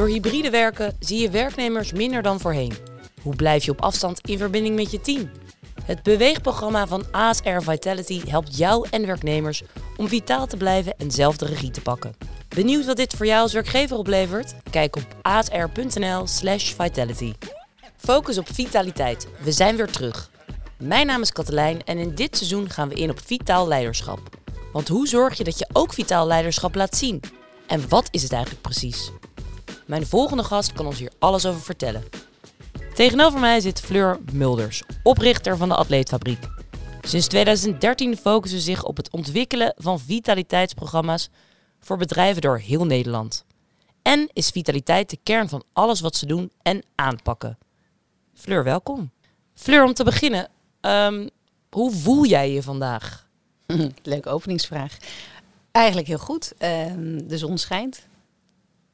Door hybride werken zie je werknemers minder dan voorheen. Hoe blijf je op afstand in verbinding met je team? Het beweegprogramma van ASR Vitality helpt jou en werknemers om vitaal te blijven en zelf de regie te pakken. Benieuwd wat dit voor jou als werkgever oplevert? Kijk op asr.nl/slash vitality. Focus op vitaliteit. We zijn weer terug. Mijn naam is Katelijn en in dit seizoen gaan we in op vitaal leiderschap. Want hoe zorg je dat je ook vitaal leiderschap laat zien? En wat is het eigenlijk precies? Mijn volgende gast kan ons hier alles over vertellen. Tegenover mij zit Fleur Mulders, oprichter van de Atleetfabriek. Sinds 2013 focussen ze zich op het ontwikkelen van vitaliteitsprogramma's voor bedrijven door heel Nederland. En is vitaliteit de kern van alles wat ze doen en aanpakken. Fleur, welkom. Fleur, om te beginnen, ehm, hoe voel jij je vandaag? Leuke openingsvraag. Eigenlijk heel goed. Ehm, de zon schijnt.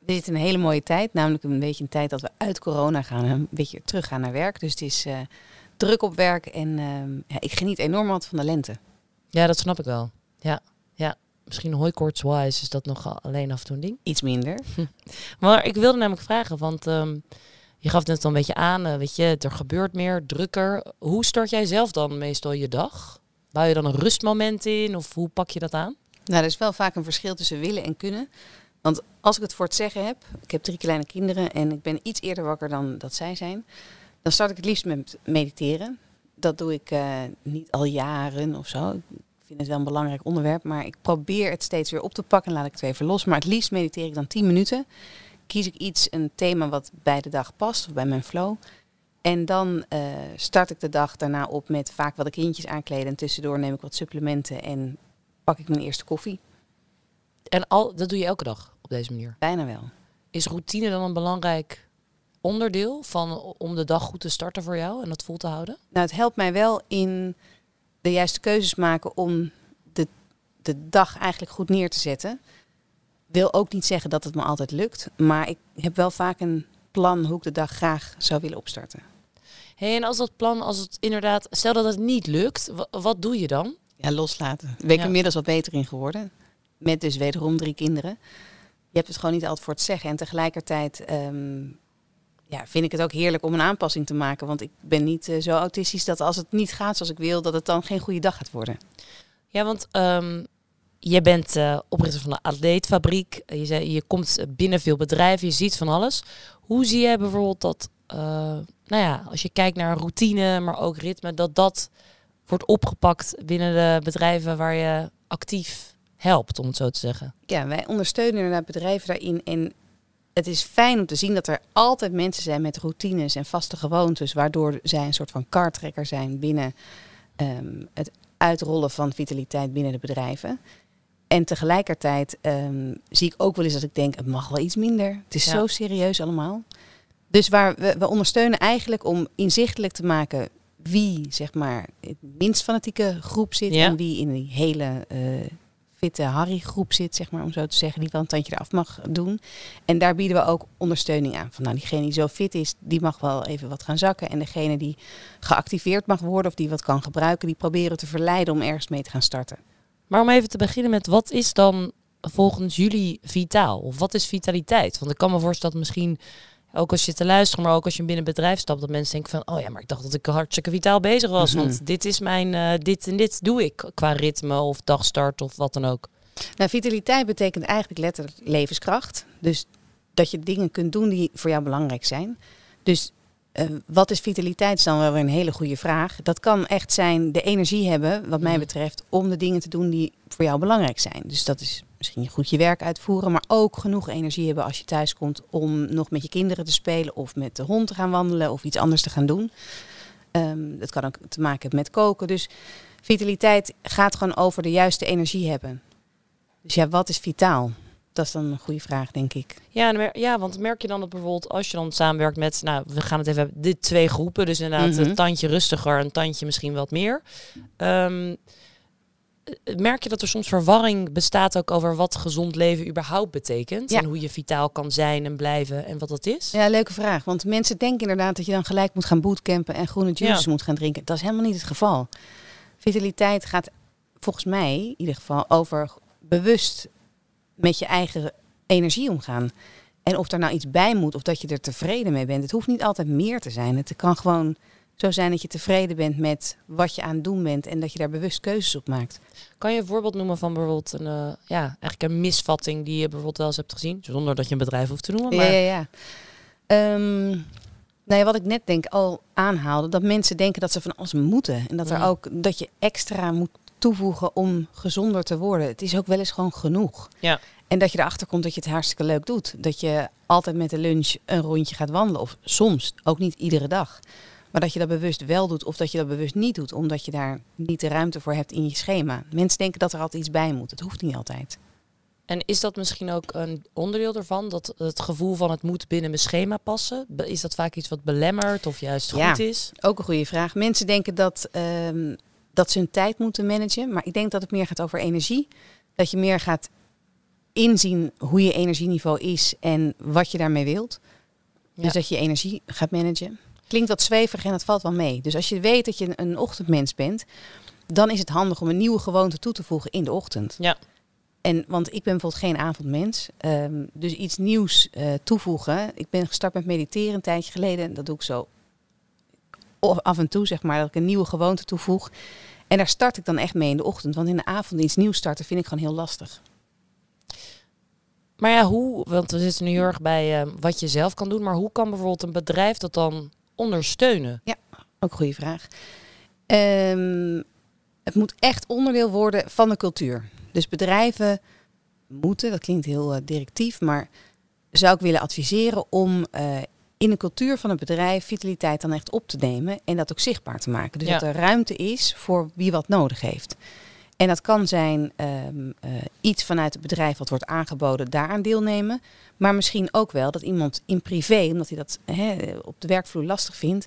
We zitten in een hele mooie tijd, namelijk een beetje een tijd dat we uit corona gaan en een beetje terug gaan naar werk. Dus het is eh, druk op werk en ehm, ja, ik geniet enorm wat van de lente. Ja, dat snap ik wel. Ja, ja. Misschien hooikoortswise is dat nog alleen af en toe een ding. Iets minder. Maar ik wilde namelijk vragen, want ehm, je gaf net al een beetje aan, eh, weet je, er gebeurt meer, drukker. Hoe start jij zelf dan meestal je dag? Bouw je dan een rustmoment in of hoe pak je dat aan? Nou, er is wel vaak een verschil tussen willen en kunnen. Want als ik het voor het zeggen heb, ik heb drie kleine kinderen en ik ben iets eerder wakker dan dat zij zijn, dan start ik het liefst met mediteren. Dat doe ik eh, niet al jaren of zo. Ik vind het wel een belangrijk onderwerp, maar ik probeer het steeds weer op te pakken en laat ik het even los. Maar het liefst mediteer ik dan 10 minuten. Kies ik iets, een thema wat bij de dag past of bij mijn flow. En dan eh, start ik de dag daarna op met vaak wat de kindjes aankleden. En tussendoor neem ik wat supplementen en pak ik mijn eerste koffie. En al, dat doe je elke dag op deze manier? Bijna wel. Is routine dan een belangrijk onderdeel van om de dag goed te starten voor jou en dat vol te houden? Nou, het helpt mij wel in de juiste keuzes maken om de, de dag eigenlijk goed neer te zetten. Wil ook niet zeggen dat het me altijd lukt, maar ik heb wel vaak een plan hoe ik de dag graag zou willen opstarten. Hey, en als dat plan, als het inderdaad, stel dat het niet lukt, wa- wat doe je dan? Ja, loslaten. Daar ben ik Ja. inmiddels wat beter in geworden. Met dus wederom drie kinderen. Je hebt het gewoon niet altijd voor het zeggen. En tegelijkertijd ehm, ja, vind ik het ook heerlijk om een aanpassing te maken. Want ik ben niet eh, zo autistisch dat als het niet gaat zoals ik wil, dat het dan geen goede dag gaat worden. Ja, want ehm je bent eh, oprichter van de Atleetfabriek. Je, zei, je komt binnen veel bedrijven, je ziet van alles. Hoe zie jij bijvoorbeeld dat, eh, nou ja, als je kijkt naar routine, maar ook ritme, dat dat wordt opgepakt binnen de bedrijven waar je actief helpt, om het zo te zeggen? Ja, wij ondersteunen inderdaad bedrijven daarin. En het is fijn om te zien dat er altijd mensen zijn met routines en vaste gewoontes, waardoor zij een soort van kartrekker zijn binnen ehm, het uitrollen van vitaliteit binnen de bedrijven. En tegelijkertijd ehm, zie ik ook wel eens dat ik denk, het mag wel iets minder. Het is Ja. zo serieus allemaal. Dus waar we, we ondersteunen eigenlijk om inzichtelijk te maken wie zeg maar de minst fanatieke groep zit Ja. en wie in die hele eh, fitte Harry groep zit, zeg maar om zo te zeggen, die wel een tandje eraf mag doen. En daar bieden we ook ondersteuning aan. Van nou, diegene die zo fit is, die mag wel even wat gaan zakken. En degene die geactiveerd mag worden of die wat kan gebruiken, die proberen te verleiden om ergens mee te gaan starten. Maar om even te beginnen met, wat is dan volgens jullie vitaal? Of wat is vitaliteit? Want ik kan me voorstellen dat misschien, ook als je te luisteren, maar ook als je binnen een bedrijf stapt, dat mensen denken van, oh ja, maar ik dacht dat ik hartstikke vitaal bezig was. Mhm. Want dit is mijn, eh, dit en dit doe ik qua ritme of dagstart of wat dan ook. Nou, vitaliteit betekent eigenlijk letterlijk levenskracht. Dus dat je dingen kunt doen die voor jou belangrijk zijn. Dus eh, wat is vitaliteit is dan wel weer een hele goede vraag. Dat kan echt zijn de energie hebben, wat mij Mhm. betreft, om de dingen te doen die voor jou belangrijk zijn. Dus dat is misschien goed je werk uitvoeren, maar ook genoeg energie hebben als je thuis komt om nog met je kinderen te spelen of met de hond te gaan wandelen of iets anders te gaan doen. Ehm, dat kan ook te maken hebben met koken. Dus vitaliteit gaat gewoon over de juiste energie hebben. Dus ja, wat is vitaal? Dat is dan een goede vraag, denk ik. Ja, ja, want merk je dan dat bijvoorbeeld als je dan samenwerkt met, nou, we gaan het even hebben, dit twee groepen, dus inderdaad Mhm. een tandje rustiger, een tandje misschien wat meer. Ehm, eh, merk je dat er soms verwarring bestaat ook over wat gezond leven überhaupt betekent Ja. en hoe je vitaal kan zijn en blijven en wat dat is? Ja, leuke vraag. Want mensen denken inderdaad dat je dan gelijk moet gaan bootcampen en groene juices Ja. moet gaan drinken. Dat is helemaal niet het geval. Vitaliteit gaat volgens mij in ieder geval over bewust met je eigen energie omgaan. En of er nou iets bij moet of dat je er tevreden mee bent. Het hoeft niet altijd meer te zijn. Het kan gewoon zo zijn dat je tevreden bent met wat je aan het doen bent en dat je daar bewust keuzes op maakt. Kan je een voorbeeld noemen van bijvoorbeeld een, uh, ja, eigenlijk een misvatting die je bijvoorbeeld wel eens hebt gezien? Zonder dat je een bedrijf hoeft te noemen. Maar... Ja, ja, ja. Um, nou ja, wat ik net denk al aanhaalde, dat mensen denken dat ze van alles moeten. En dat, er ook, dat je extra moet toevoegen om gezonder te worden. Het is ook wel eens gewoon genoeg. Ja. En dat je erachter komt dat je het hartstikke leuk doet. Dat je altijd met de lunch een rondje gaat wandelen. Of soms, ook niet iedere dag. Maar dat je dat bewust wel doet of dat je dat bewust niet doet. Omdat je daar niet de ruimte voor hebt in je schema. Mensen denken dat er altijd iets bij moet. Het hoeft niet altijd. En is dat misschien ook een onderdeel ervan? Dat het gevoel van het moet binnen mijn schema passen? Is dat vaak iets wat belemmert of juist goed ja, is? Ook een goede vraag. Mensen denken dat, um, dat ze hun tijd moeten managen. Maar ik denk dat het meer gaat over energie. Dat je meer gaat inzien hoe je energieniveau is en wat je daarmee wilt. Dus dat je energie gaat managen. Klinkt wat zweverig en dat valt wel mee. Dus als je weet dat je een ochtendmens bent, dan is het handig om een nieuwe gewoonte toe te voegen in de ochtend. Ja. En, want ik ben bijvoorbeeld geen avondmens. Um, dus iets nieuws uh, toevoegen. Ik ben gestart met mediteren een tijdje geleden. Dat doe ik zo af en toe, zeg maar, dat ik een nieuwe gewoonte toevoeg. En daar start ik dan echt mee in de ochtend. Want in de avond iets nieuws starten vind ik gewoon heel lastig. Maar ja, hoe, want we zitten nu heel erg bij uh, wat je zelf kan doen. Maar hoe kan bijvoorbeeld een bedrijf dat dan ondersteunen? Ja, ook een goede vraag. Um, het moet echt onderdeel worden van de cultuur. Dus bedrijven moeten, dat klinkt heel uh, directief, maar zou ik willen adviseren om uh, in de cultuur van het bedrijf vitaliteit dan echt op te nemen en dat ook zichtbaar te maken. Dus Ja. dat er ruimte is voor wie wat nodig heeft. En dat kan zijn eh, iets vanuit het bedrijf wat wordt aangeboden, daaraan deelnemen. Maar misschien ook wel dat iemand in privé, omdat hij dat op de werkvloer lastig vindt,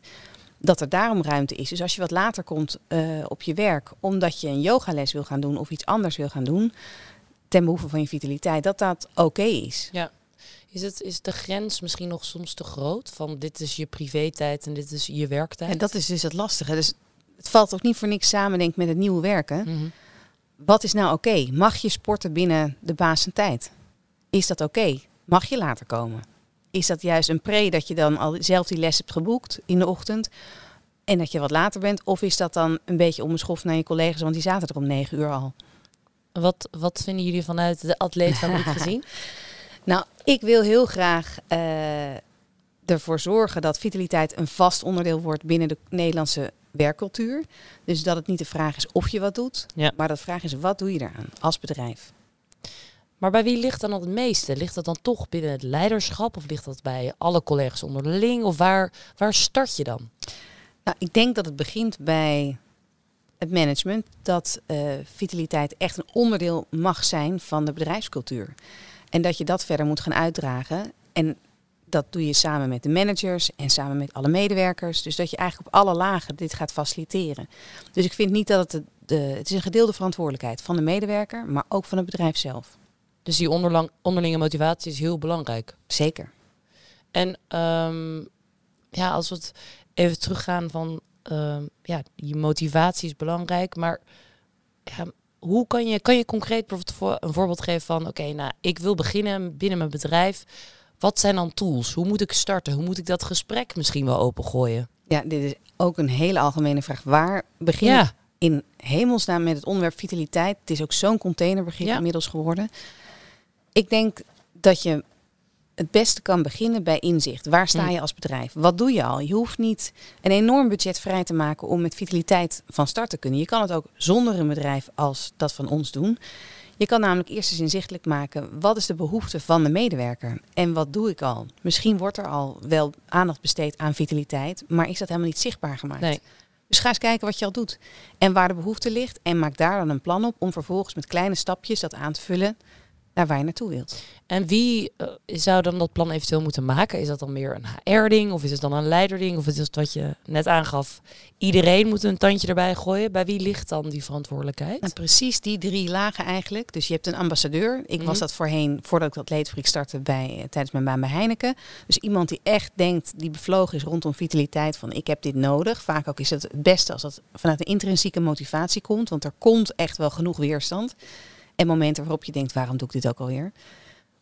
dat er daarom ruimte is. Dus als je wat later komt eh, op je werk, omdat je een yogales wil gaan doen of iets anders wil gaan doen, ten behoeve van je vitaliteit, dat dat oké is. Ja. Is, het, is de grens misschien nog soms te groot? Van dit is je privé-tijd en dit is je werktijd? En dat is dus het lastige. Dus het valt ook niet voor niks samen, denk ik, met het nieuwe werken. Mhm. Wat is nou oké? Mag je sporten binnen de baas en tijd? Is dat oké? Mag je later komen? Is dat juist een pre dat je dan al zelf die les hebt geboekt in de ochtend en dat je wat later bent? Of is dat dan een beetje onbeschoft naar je collega's, want die zaten er om negen uur al? Wat, wat vinden jullie vanuit de atleetfabriek gezien? Nou, ik wil heel graag eh, ervoor zorgen dat vitaliteit een vast onderdeel wordt binnen de Nederlandse werkcultuur. Dus dat het niet de vraag is of je wat doet, Ja. maar dat de vraag is wat doe je eraan als bedrijf? Maar bij wie ligt dan al het meeste? Ligt dat dan toch binnen het leiderschap? Of ligt dat bij alle collega's onderling? Of waar, waar start je dan? Nou, ik denk dat het begint bij het management dat eh, vitaliteit echt een onderdeel mag zijn van de bedrijfscultuur. En dat je dat verder moet gaan uitdragen. En dat doe je samen met de managers en samen met alle medewerkers. Dus dat je eigenlijk op alle lagen dit gaat faciliteren. Dus ik vind niet dat het de, de het is een gedeelde verantwoordelijkheid van de medewerker, maar ook van het bedrijf zelf. Dus die onderlang, onderlinge motivatie is heel belangrijk. Zeker. En ehm, ja, als we het even teruggaan van ehm, ja, die motivatie is belangrijk, maar ja, hoe kan je, kan je concreet een voorbeeld geven van oké, nou ik wil beginnen binnen mijn bedrijf. Wat zijn dan tools? Hoe moet ik starten? Hoe moet ik dat gesprek misschien wel opengooien? Ja, dit is ook een hele algemene vraag. Waar begin Ja, in hemelsnaam met het onderwerp vitaliteit. Het is ook zo'n containerbegrip Ja. inmiddels geworden. Ik denk dat je het beste kan beginnen bij inzicht. Waar sta Mm. je als bedrijf? Wat doe je al? Je hoeft niet een enorm budget vrij te maken om met vitaliteit van start te kunnen. Je kan het ook zonder een bedrijf als dat van ons doen. Je kan namelijk eerst eens inzichtelijk maken wat is de behoefte van de medewerker en wat doe ik al. Misschien wordt er al wel aandacht besteed aan vitaliteit, maar is dat helemaal niet zichtbaar gemaakt. nee. Dus ga eens kijken wat je al doet en waar de behoefte ligt. En maak daar dan een plan op om vervolgens met kleine stapjes dat aan te vullen naar waar je naartoe wilt. En wie eh, zou dan dat plan eventueel moeten maken? Is dat dan meer een HR-ding of is het dan een leiderding? Of is het wat je net aangaf? Iedereen moet een tandje erbij gooien. Bij wie ligt dan die verantwoordelijkheid? Nou, precies die drie lagen eigenlijk. Dus je hebt een ambassadeur. Ik Mhm. was dat voorheen, voordat ik dat leedfabriek startte, bij, eh, tijdens mijn baan bij Heineken. Dus iemand die echt denkt, die bevlogen is rondom vitaliteit. Van ik heb dit nodig. Vaak ook is het het beste als dat vanuit een intrinsieke motivatie komt. Want er komt echt wel genoeg weerstand. En momenten waarop je denkt, waarom doe ik dit ook alweer?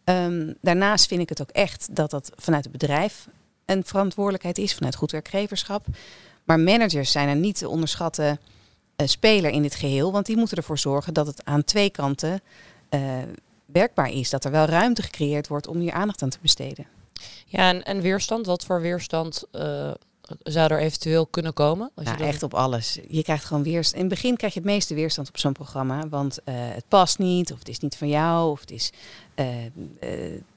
Ehm, daarnaast vind ik het ook echt dat dat vanuit het bedrijf een verantwoordelijkheid is, vanuit goed werkgeverschap. Maar managers zijn een niet te onderschatten uh, speler in dit geheel, want die moeten ervoor zorgen dat het aan twee kanten uh, werkbaar is. Dat er wel ruimte gecreëerd wordt om hier aandacht aan te besteden. Ja, en, weerstand, wat voor weerstand uh, zou er eventueel kunnen komen? Als ja, je echt op alles. Je krijgt gewoon weerstand. In het begin krijg je het meeste weerstand op zo'n programma, want het past niet, of het is niet van jou, of het is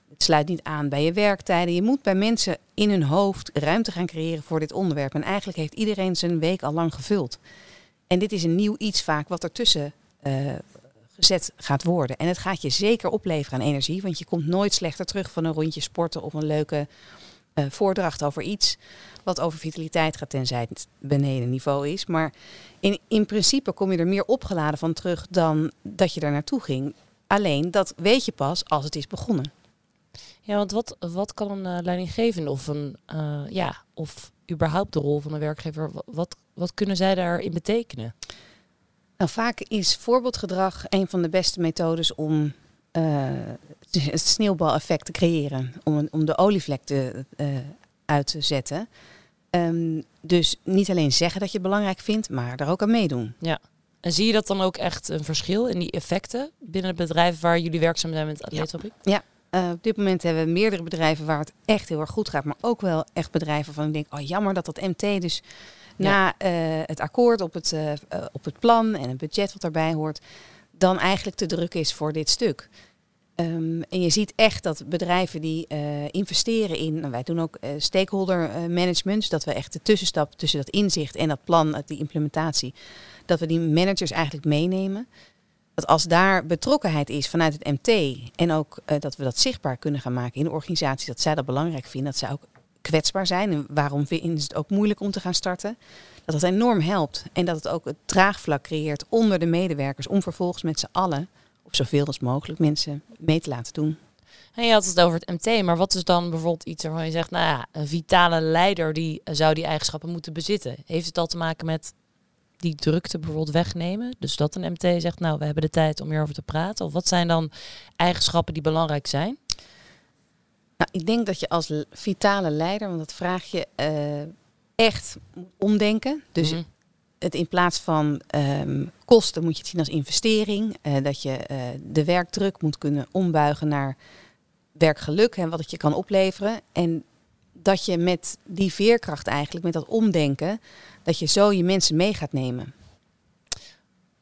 het sluit niet aan bij je werktijden. Je moet bij mensen in hun hoofd ruimte gaan creëren voor dit onderwerp. En eigenlijk heeft iedereen zijn week al lang gevuld. En dit is een nieuw iets vaak wat ertussen gezet gaat worden. En het gaat je zeker opleveren aan energie, want je komt nooit slechter terug van een rondje sporten of een leuke uh, voordracht over iets wat over vitaliteit gaat, tenzij het beneden niveau is. Maar in, in principe kom je er meer opgeladen van terug dan dat je daar naartoe ging. Alleen dat weet je pas als het is begonnen. Ja, want wat, wat kan een uh, leidinggevende of een uh, ja, of überhaupt de rol van een werkgever, wat, wat kunnen zij daarin betekenen? Nou, vaak is voorbeeldgedrag een van de beste methodes om het sneeuwbaleffect te creëren, om, om de olievlek te, uit te zetten. Um, dus niet alleen zeggen dat je het belangrijk vindt, maar daar ook aan meedoen. Ja. En zie je dat dan ook echt een verschil in die effecten binnen het bedrijf waar jullie werkzaam zijn met atleetfabriek? Ja. ja. Uh, op dit moment hebben we meerdere bedrijven waar het echt heel erg goed gaat. Maar ook wel echt bedrijven waarvan ik denk, oh jammer dat dat MT dus na uh, het akkoord op het, uh, op het plan en het budget wat daarbij hoort, dan eigenlijk te druk is voor dit stuk. Um, en je ziet echt dat bedrijven die investeren in, nou, wij doen ook stakeholder management, dus dat we echt de tussenstap tussen dat inzicht en dat plan, die implementatie, dat we die managers eigenlijk meenemen dat als daar betrokkenheid is vanuit het MT en ook dat we dat zichtbaar kunnen gaan maken in de organisatie, dat zij dat belangrijk vinden, dat zij ook kwetsbaar zijn en waarom is het ook moeilijk om te gaan starten, dat dat enorm helpt en dat het ook het draagvlak creëert onder de medewerkers om vervolgens met z'n allen, of zoveel als mogelijk, mensen mee te laten doen. En je had het over het MT, maar wat is dan bijvoorbeeld iets waarvan je zegt, nou ja, een vitale leider die zou die eigenschappen moeten bezitten? Heeft het al te maken met die drukte bijvoorbeeld wegnemen? Dus dat een MT zegt, nou, we hebben de tijd om hierover te praten. Of wat zijn dan eigenschappen die belangrijk zijn? Nou, ik denk dat je als vitale leider, want dat vraag je, uh, echt omdenken. Dus mm-hmm. het in plaats van um, kosten moet je het zien als investering. Uh, dat je uh, de werkdruk moet kunnen ombuigen naar werkgeluk en wat het je kan opleveren. En dat je met die veerkracht eigenlijk, met dat omdenken, dat je zo je mensen mee gaat nemen.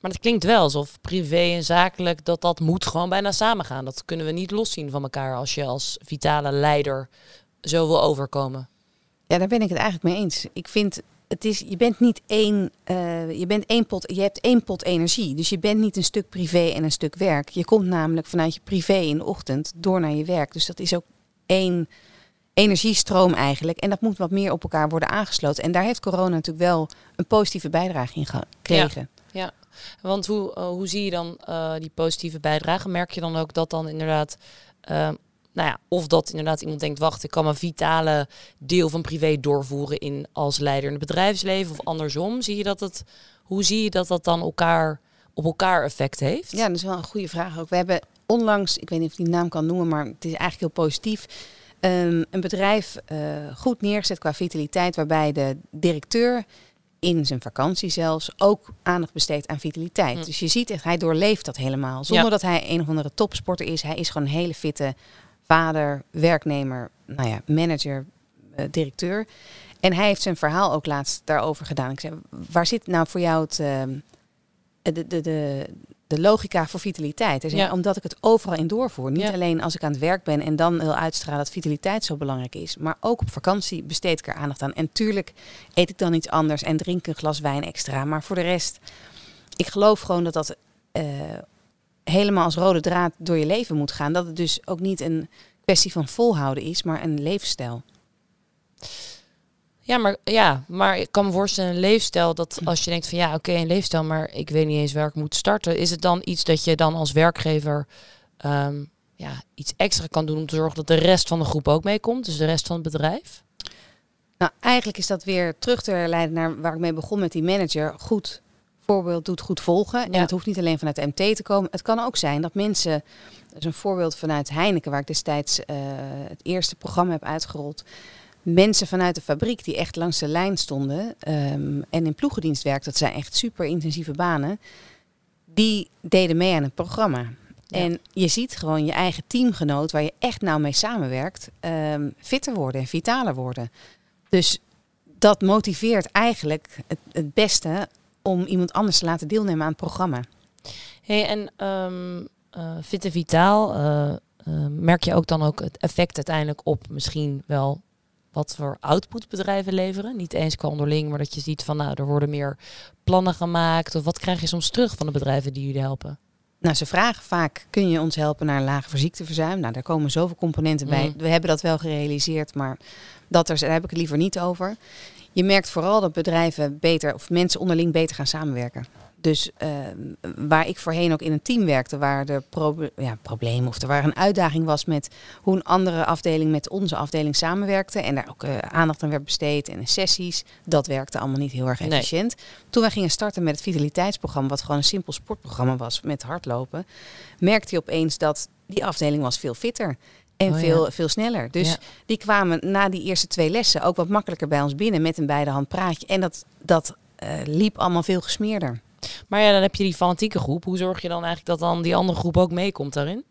Maar het klinkt wel alsof privé en zakelijk dat dat moet gewoon bijna samengaan. Dat kunnen we niet loszien van elkaar als je als vitale leider zo wil overkomen. Ja, daar ben ik het eigenlijk mee eens. Ik vind het is, je bent niet één, uh, je bent één pot, je hebt één pot energie. Dus je bent niet een stuk privé en een stuk werk. Je komt namelijk vanuit je privé in de ochtend door naar je werk. Dus dat is ook één energiestroom eigenlijk. En dat moet wat meer op elkaar worden aangesloten. En daar heeft corona natuurlijk wel een positieve bijdrage in gekregen. Ja, ja. Want hoe, uh, hoe zie je dan uh, die positieve bijdrage? Merk je dan ook dat dan inderdaad... Uh, nou ja, of dat inderdaad iemand denkt, wacht, ik kan mijn vitale deel van privé doorvoeren in als leider in het bedrijfsleven of andersom. Zie je dat het, hoe zie je dat dat dan elkaar op elkaar effect heeft? Ja, dat is wel een goede vraag ook. We hebben onlangs, ik weet niet of ik die naam kan noemen, maar het is eigenlijk heel positief um, een bedrijf goed neergezet qua vitaliteit, waarbij de directeur in zijn vakantie zelfs ook aandacht besteedt aan vitaliteit. Mm. Dus je ziet echt, hij doorleeft dat helemaal. Zonder ja. dat hij een of andere topsporter is. Hij is gewoon een hele fitte vader, werknemer, nou ja, manager, uh, directeur. En hij heeft zijn verhaal ook laatst daarover gedaan. Ik zei, waar zit nou voor jou het, uh, de, de, de, de logica voor vitaliteit. Dus ja. Omdat ik het overal in doorvoer. Niet ja. alleen als ik aan het werk ben en dan wil uitstralen dat vitaliteit zo belangrijk is. Maar ook op vakantie besteed ik er aandacht aan. En tuurlijk eet ik dan iets anders en drink een glas wijn extra. Maar voor de rest, ik geloof gewoon dat dat uh, helemaal als rode draad door je leven moet gaan. Dat het dus ook niet een kwestie van volhouden is, maar een levensstijl. Ja, maar, ja, maar ik kan me voorstellen, een leefstijl, dat als je denkt van ja, oké, okay, een leefstijl, maar ik weet niet eens waar ik moet starten, is het dan iets dat je dan als werkgever um, ja, iets extra kan doen om te zorgen dat de rest van de groep ook meekomt, dus de rest van het bedrijf? Nou, eigenlijk is dat weer terug te herleiden naar waar ik mee begon met die manager. Goed voorbeeld doet goed volgen. En Ja. het hoeft niet alleen vanuit de MT te komen. Het kan ook zijn dat mensen, dat is een voorbeeld vanuit Heineken, waar ik destijds eh, het eerste programma heb uitgerold. Mensen vanuit de fabriek die echt langs de lijn stonden ehm, en in ploegendienst werkten, dat zijn echt super intensieve banen, die deden mee aan het programma. Ja. En je ziet gewoon je eigen teamgenoot, waar je echt nou mee samenwerkt, ehm, fitter worden en vitaler worden. Dus dat motiveert eigenlijk het, het beste om iemand anders te laten deelnemen aan het programma. Hey, en ehm eh, fit en vitaal, eh, eh, merk je ook dan ook het effect uiteindelijk op misschien wel wat voor output bedrijven leveren? Niet eens qua onderling, maar dat je ziet van nou, er worden meer plannen gemaakt. Of wat krijg je soms terug van de bedrijven die jullie helpen? Nou, ze vragen vaak, kun je ons helpen naar een lager ziekteverzuim? Nou, daar komen zoveel componenten bij. Mm. We hebben dat wel gerealiseerd, maar dat er, daar heb ik het liever niet over. Je merkt vooral dat bedrijven beter, of mensen onderling beter gaan samenwerken. Dus eh, waar ik voorheen ook in een team werkte, waar er proble ja, problemen of er waar een uitdaging was met hoe een andere afdeling met onze afdeling samenwerkte en daar ook eh, aandacht aan werd besteed en sessies, dat werkte allemaal niet heel erg Nee. efficiënt. Toen wij gingen starten met het vitaliteitsprogramma, wat gewoon een simpel sportprogramma was met hardlopen, merkte je opeens dat die afdeling was veel fitter. En Oh ja. veel, veel sneller. Dus Ja. die kwamen na die eerste twee lessen ook wat makkelijker bij ons binnen met een beide hand praatje. En dat, dat eh, liep allemaal veel gesmeerder. Maar ja, dan heb je die fanatieke groep. Hoe zorg je dan eigenlijk dat dan die andere groep ook meekomt daarin?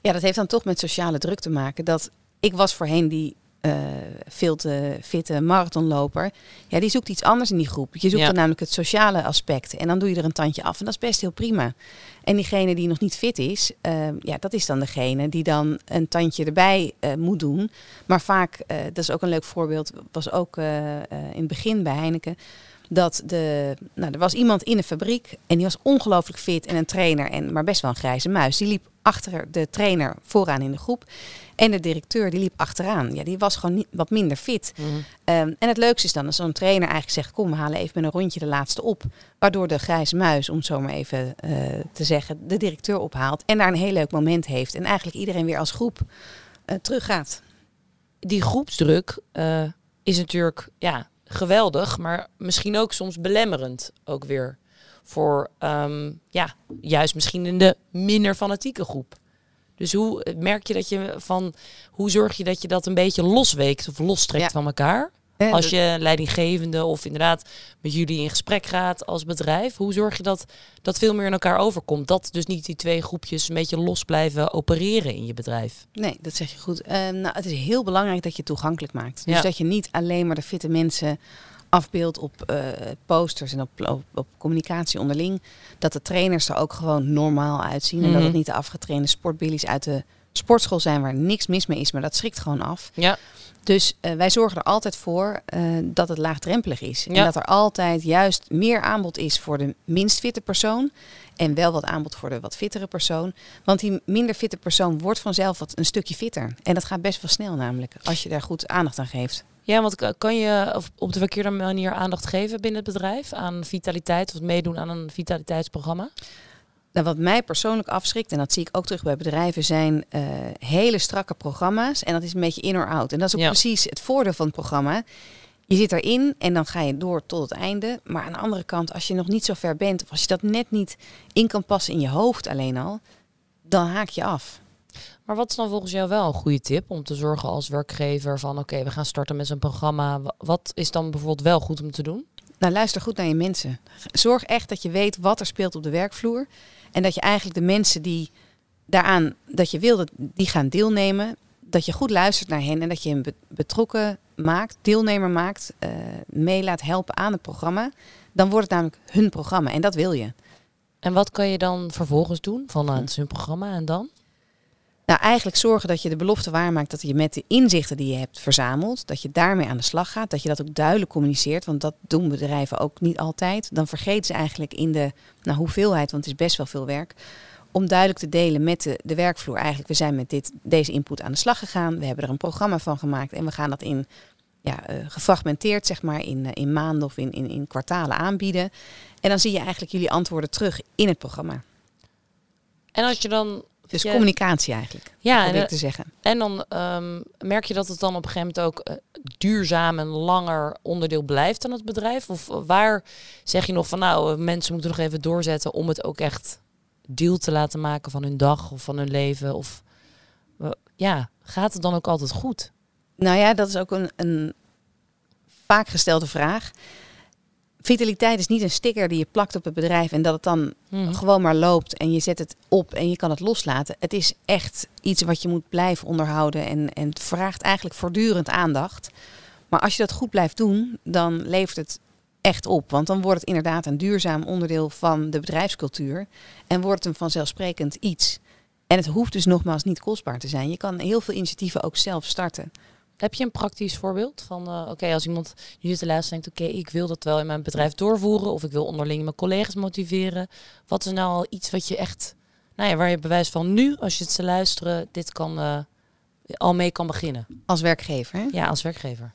Ja, dat heeft dan toch met sociale druk te maken. Dat ik was voorheen die eh, veel te fitte marathonloper. Ja, die zoekt iets anders in die groep. Je zoekt Ja. dan namelijk het sociale aspect. En dan doe je er een tandje af. En dat is best heel prima. En diegene die nog niet fit is, eh, ja, dat is dan degene die dan een tandje erbij eh, moet doen. Maar vaak, eh, dat is ook een leuk voorbeeld, was ook in het begin bij Heineken. Dat de, nou, er was iemand in de fabriek en die was ongelooflijk fit en een trainer, en, maar best wel een grijze muis. Die liep achter de trainer vooraan in de groep. En de directeur die liep achteraan. Ja, die was gewoon niet, wat minder fit. Ehm, en het leukste is dan als zo'n trainer eigenlijk zegt: Kom, we halen even met een rondje de laatste op. Waardoor de grijze muis, om het zo maar even eh, te zeggen, de directeur ophaalt. En daar een heel leuk moment heeft. En eigenlijk iedereen weer als groep eh, teruggaat. Die groepsdruk eh, is natuurlijk ja, geweldig, maar misschien ook soms belemmerend ook weer. Voor ehm, ja, juist misschien in de minder fanatieke groep. Dus hoe eh, merk je dat je van hoe zorg je dat je dat een beetje losweekt of lostrekt Ja. van elkaar? Als je leidinggevende of inderdaad met jullie in gesprek gaat als bedrijf, hoe zorg je dat dat veel meer in elkaar overkomt? Dat dus niet die twee groepjes een beetje los blijven opereren in je bedrijf. Nee, dat zeg je goed. Ehm, nou, het is heel belangrijk dat je toegankelijk maakt. Dus Ja. dat je niet alleen maar de fitte mensen afbeeldt op eh, posters en op, op, op communicatie onderling. Dat de trainers er ook gewoon normaal uitzien. En dat Mhm. het niet de afgetrainde sportbillies uit de sportschool zijn waar niks mis mee is. Maar dat schrikt gewoon af. Ja, Dus eh, wij zorgen er altijd voor eh, dat het laagdrempelig is. En dat er altijd juist meer aanbod is voor de minst fitte persoon. En wel wat aanbod voor de wat fittere persoon. Want die minder fitte persoon wordt vanzelf wat een stukje fitter. En dat gaat best wel snel namelijk, als je daar goed aandacht aan geeft. Ja, want ka- kan je op de verkeerde manier aandacht geven binnen het bedrijf aan vitaliteit of meedoen aan een vitaliteitsprogramma? Nou, wat mij persoonlijk afschrikt, en dat zie ik ook terug bij bedrijven, zijn eh, hele strakke programma's. En dat is een beetje in or out. En dat is ook Ja. precies het voordeel van het programma. Je zit erin en dan ga je door tot het einde. Maar aan de andere kant, als je nog niet zo ver bent, of als je dat net niet in kan passen in je hoofd alleen al, dan haak je af. Maar wat is dan volgens jou wel een goede tip om te zorgen als werkgever van oké, we gaan starten met zo'n programma. Wa- Wat is dan bijvoorbeeld wel goed om te doen? Nou, luister goed naar je mensen. Zorg echt dat je weet wat er speelt op de werkvloer. En dat je eigenlijk de mensen die daaraan, dat je wil die gaan deelnemen, dat je goed luistert naar hen en dat je hen be- betrokken maakt, deelnemer maakt, eh mee laat helpen aan het programma. Dan wordt het namelijk hun programma en dat wil je. En wat kan je dan vervolgens doen van het is hun programma en dan? Nou, eigenlijk zorgen dat je de belofte waarmaakt dat je met de inzichten die je hebt verzameld, dat je daarmee aan de slag gaat. Dat je dat ook duidelijk communiceert, want dat doen bedrijven ook niet altijd. Dan vergeten ze eigenlijk in de nou, hoeveelheid, want het is best wel veel werk, om duidelijk te delen met de, de werkvloer. Eigenlijk, we zijn met dit, deze input aan de slag gegaan. We hebben er een programma van gemaakt en we gaan dat in ja, eh, gefragmenteerd, zeg maar, in, eh, in maanden of in, in, in kwartalen aanbieden. En dan zie je eigenlijk jullie antwoorden terug in het programma. En als je dan. Dus communicatie eigenlijk, Ja, en, ik te zeggen. en dan ehm, merk je dat het dan op een gegeven moment ook. eh, duurzaam en langer onderdeel blijft van het bedrijf? Of waar zeg je nog van nou, mensen moeten nog even doorzetten om het ook echt deel te laten maken van hun dag of van hun leven? Of ja, gaat het dan ook altijd goed? Nou ja, dat is ook een, een vaak gestelde vraag. Vitaliteit is niet een sticker die je plakt op het bedrijf en dat het dan mhm. gewoon maar loopt en je zet het op en je kan het loslaten. Het is echt iets wat je moet blijven onderhouden en, en het vraagt eigenlijk voortdurend aandacht. Maar als je dat goed blijft doen, dan levert het echt op. Want dan wordt het inderdaad een duurzaam onderdeel van de bedrijfscultuur en wordt het een vanzelfsprekend iets. En het hoeft dus nogmaals niet kostbaar te zijn. Je kan heel veel initiatieven ook zelf starten. Heb je een praktisch voorbeeld van, uh, oké, als iemand nu te luistert denkt, oké, ik wil dat wel in mijn bedrijf doorvoeren of ik wil onderling mijn collega's motiveren. Wat is nou al iets wat je echt, nou ja, waar je bewijs van nu, als je het te luisteren, dit kan uh, al mee kan beginnen? Als werkgever? Hè? Ja, als werkgever.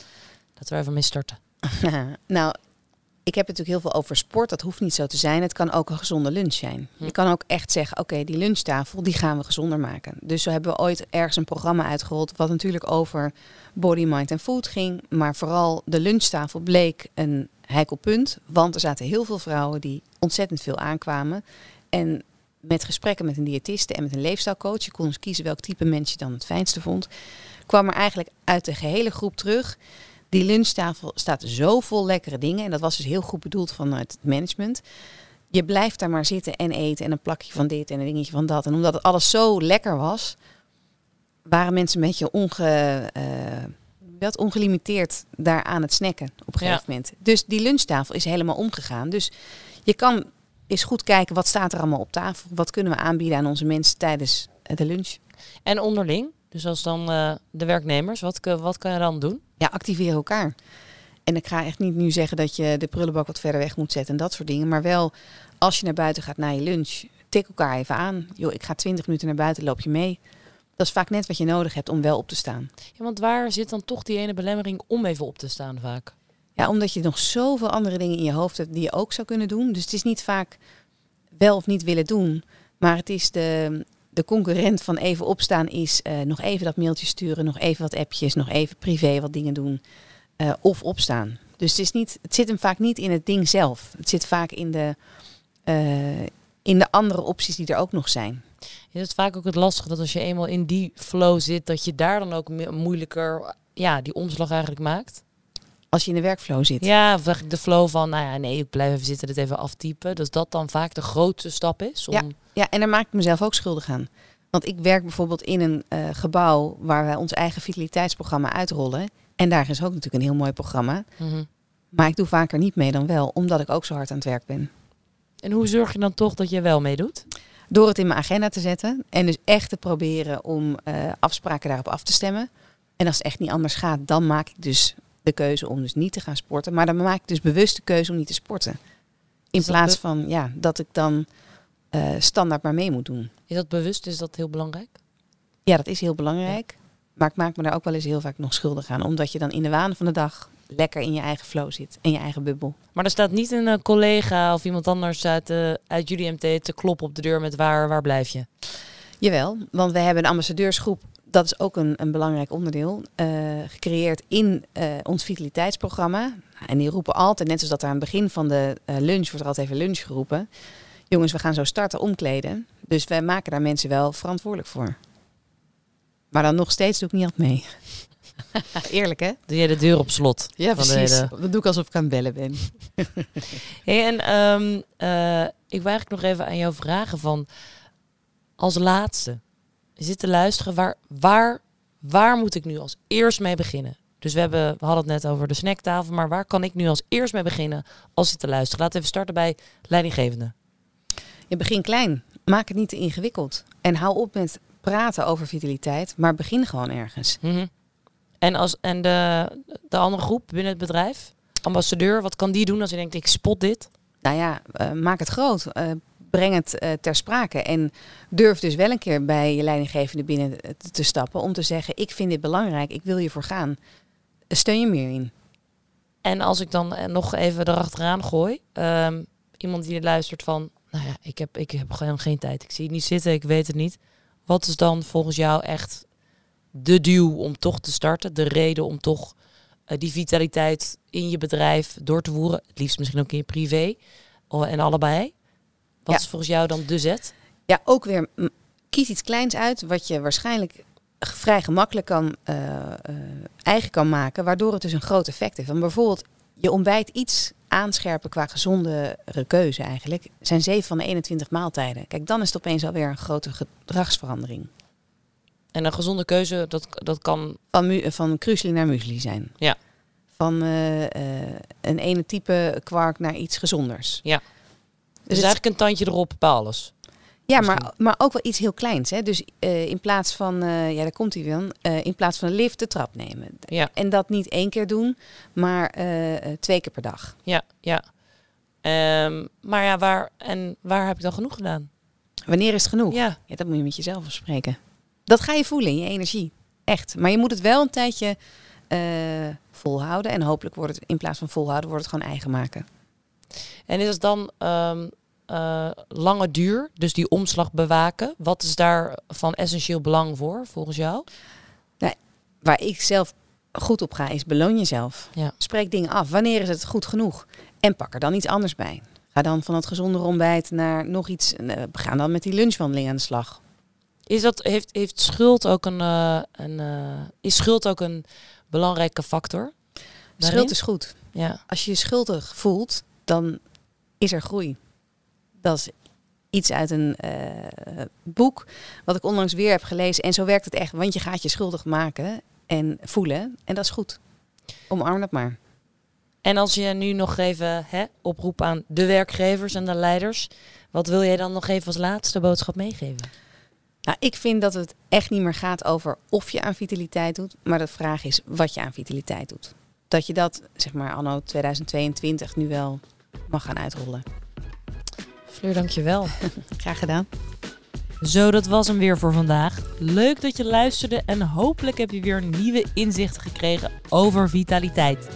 Laten we even mee starten. nou, ik heb het natuurlijk heel veel over sport. Dat hoeft niet zo te zijn. Het kan ook een gezonde lunch zijn. Hm. Je kan ook echt zeggen, oké, die lunchtafel, die gaan we gezonder maken. Dus zo hebben we ooit ergens een programma uitgerold... wat natuurlijk over body, mind en food ging. Maar vooral de lunchtafel bleek een heikel punt. Want er zaten heel veel vrouwen die ontzettend veel aankwamen. En met gesprekken met een diëtiste en met een leefstijlcoach... je kon eens kiezen welk type mens je dan het fijnste vond... kwam er eigenlijk uit de gehele groep terug die lunchtafel staat zo vol lekkere dingen. En dat was dus heel goed bedoeld vanuit het management. Je blijft daar maar zitten en eten en een plakje van dit en een dingetje van dat. En omdat het alles zo lekker was, waren mensen een beetje onge, uh, ongelimiteerd daar aan het snacken op een gegeven moment. Dus die lunchtafel is helemaal omgegaan. Dus je kan eens goed kijken wat staat er allemaal op tafel. Wat kunnen we aanbieden aan onze mensen tijdens de lunch. En onderling? Dus als dan uh, de werknemers, wat, wat kan je dan doen? Ja, activeer elkaar. En ik ga echt niet nu zeggen dat je de prullenbak wat verder weg moet zetten en dat soort dingen. Maar wel, als je naar buiten gaat na je lunch, tik elkaar even aan. Joh, ik ga 20 minuten naar buiten, loop je mee. Dat is vaak net wat je nodig hebt om wel op te staan. Ja, want waar zit dan toch die ene belemmering om even op te staan vaak? Ja, omdat je nog zoveel andere dingen in je hoofd hebt die je ook zou kunnen doen. Dus het is niet vaak wel of niet willen doen. Maar het is de, de concurrent van even opstaan is uh, nog even dat mailtje sturen, nog even wat appjes, nog even privé wat dingen doen uh, of opstaan. Dus het, is niet, het zit hem vaak niet in het ding zelf. Het zit vaak in de, uh, in de andere opties die er ook nog zijn. Is het vaak ook het lastige dat als je eenmaal in die flow zit, dat je daar dan ook moeilijker ja, die omslag eigenlijk maakt? Als je in de werkflow zit. Ja, of de flow van, nou ja, nee, ik blijf even zitten, dit even aftypen. Dus dat dan vaak de grootste stap is. Om... Ja, ja, en daar maak ik mezelf ook schuldig aan. Want ik werk bijvoorbeeld in een uh, gebouw waar wij ons eigen vitaliteitsprogramma uitrollen. En daar is ook natuurlijk een heel mooi programma. Mm Maar ik doe vaker niet mee dan wel, omdat ik ook zo hard aan het werk ben. En hoe zorg je dan toch dat je wel meedoet? Door het in mijn agenda te zetten. En dus echt te proberen om uh, afspraken daarop af te stemmen. En als het echt niet anders gaat, dan maak ik dus de keuze om dus niet te gaan sporten. Maar dan maak ik dus bewust de keuze om niet te sporten. In plaats van ja, dat ik dan uh, standaard maar mee moet doen. Is dat bewust? Is dat heel belangrijk? Ja, dat is heel belangrijk. Maar ik maak me daar ook wel eens heel vaak nog schuldig aan. Omdat je dan in de waan van de dag lekker in je eigen flow zit. In je eigen bubbel. Maar er staat niet een uh, collega of iemand anders uit, uh, uit jullie MT te kloppen op de deur met waar, waar blijf je? Jawel, want we hebben een ambassadeursgroep dat is ook een, een belangrijk onderdeel, uh, gecreëerd in uh, ons vitaliteitsprogramma. En die roepen altijd, net zoals dat er aan het begin van de uh, lunch wordt er altijd even lunch geroepen. Jongens, we gaan zo starten omkleden. Dus wij maken daar mensen wel verantwoordelijk voor. Maar dan nog steeds doe ik niet altijd mee. Eerlijk hè? Doe jij de deur op slot? Ja, precies. Hele... Dat doe ik alsof ik aan het bellen ben. hey, en um, ik wil eigenlijk nog even aan jou vragen van... Als laatste, zit te luisteren, waar, waar, waar moet ik nu als eerst mee beginnen? Dus we, hebben, we hadden het net over de snacktafel, maar waar kan ik nu als eerst mee beginnen als ik te luisteren? Laten we even starten bij leidinggevende. Je begint klein. Maak het niet te ingewikkeld. En hou op met praten over vitaliteit, maar begin gewoon ergens. Mm -hmm. En, als, en de, de andere groep binnen het bedrijf, ambassadeur, wat kan die doen als je denkt, ik spot dit? Nou ja, uh, maak het groot. Uh, breng het uh, ter sprake. En durf dus wel een keer bij je leidinggevende binnen te, stappen om te zeggen: Ik vind dit belangrijk, ik wil je voor gaan. Steun je meer in. En als ik dan nog even erachteraan gooi, um, iemand die luistert van: Nou ja, ik heb, ik heb gewoon geen tijd, ik zie het niet zitten, ik weet het niet. Wat is dan volgens jou echt de duw om toch te starten, de reden om toch eh, die vitaliteit in je bedrijf door te voeren? Het liefst misschien ook in je privé oh, en allebei. Wat Ja. is volgens jou dan de zet? Ja, ook weer kies iets kleins uit wat je waarschijnlijk vrij gemakkelijk kan, eh, eh, eigen kan maken, waardoor het dus een groot effect heeft. Want bijvoorbeeld je ontbijt iets aanscherpen qua gezondere keuze eigenlijk, zijn 7 van de 21 maaltijden. Kijk, dan is het opeens alweer een grote gedragsverandering. En een gezonde keuze, dat, dat kan... Van, van kruisli naar muesli zijn. Ja. Van eh, een ene type kwark naar iets gezonders. Ja. Dus Dus eigenlijk een tandje erop bij alles. Ja, Misschien. maar, maar ook wel iets heel kleins. Hè? Dus eh, in plaats van, eh, ja, daar komt hij weer, eh, in plaats van een lift de trap nemen. Ja. En dat niet één keer doen, maar twee keer per dag. Ja, ja. Ehm, maar ja, waar, en waar heb je dan genoeg gedaan? Wanneer is het genoeg? Ja, Ja, dat moet je met jezelf bespreken. Dat ga je voelen in je energie. Echt. Maar je moet het wel een tijdje volhouden. En hopelijk wordt het in plaats van volhouden, wordt het gewoon eigen maken. En is het dan ehm, eh, lange duur, dus die omslag bewaken? Wat is daar van essentieel belang voor, volgens jou? Waar ik zelf goed op ga, is beloon jezelf. Ja. Spreek dingen af. Wanneer is het goed genoeg? En pak er dan iets anders bij. Ga dan van het gezonde ontbijt naar nog iets. eh, We gaan dan met die lunchwandeling aan de slag. Is dat, heeft, heeft schuld ook een, eh, een is schuld ook een belangrijke factor? daarin? Schuld is goed. Ja, Als je je schuldig voelt, dan is er groei. Dat is iets uit een eh, boek wat ik onlangs weer heb gelezen. En zo werkt het echt, want je gaat je schuldig maken en voelen. En dat is goed. Omarm dat maar. En als je nu nog even hè, oproept aan de werkgevers en de leiders, wat wil jij dan nog even als laatste boodschap meegeven? Nou, ik vind dat het echt niet meer gaat over of je aan vitaliteit doet, maar de vraag is wat je aan vitaliteit doet. Dat je dat, zeg maar, anno 2022 nu wel mag gaan uitrollen. Fleur, dankjewel. Graag gedaan. Zo, dat was hem weer voor vandaag. Leuk dat je luisterde en hopelijk heb je weer nieuwe inzichten gekregen over vitaliteit.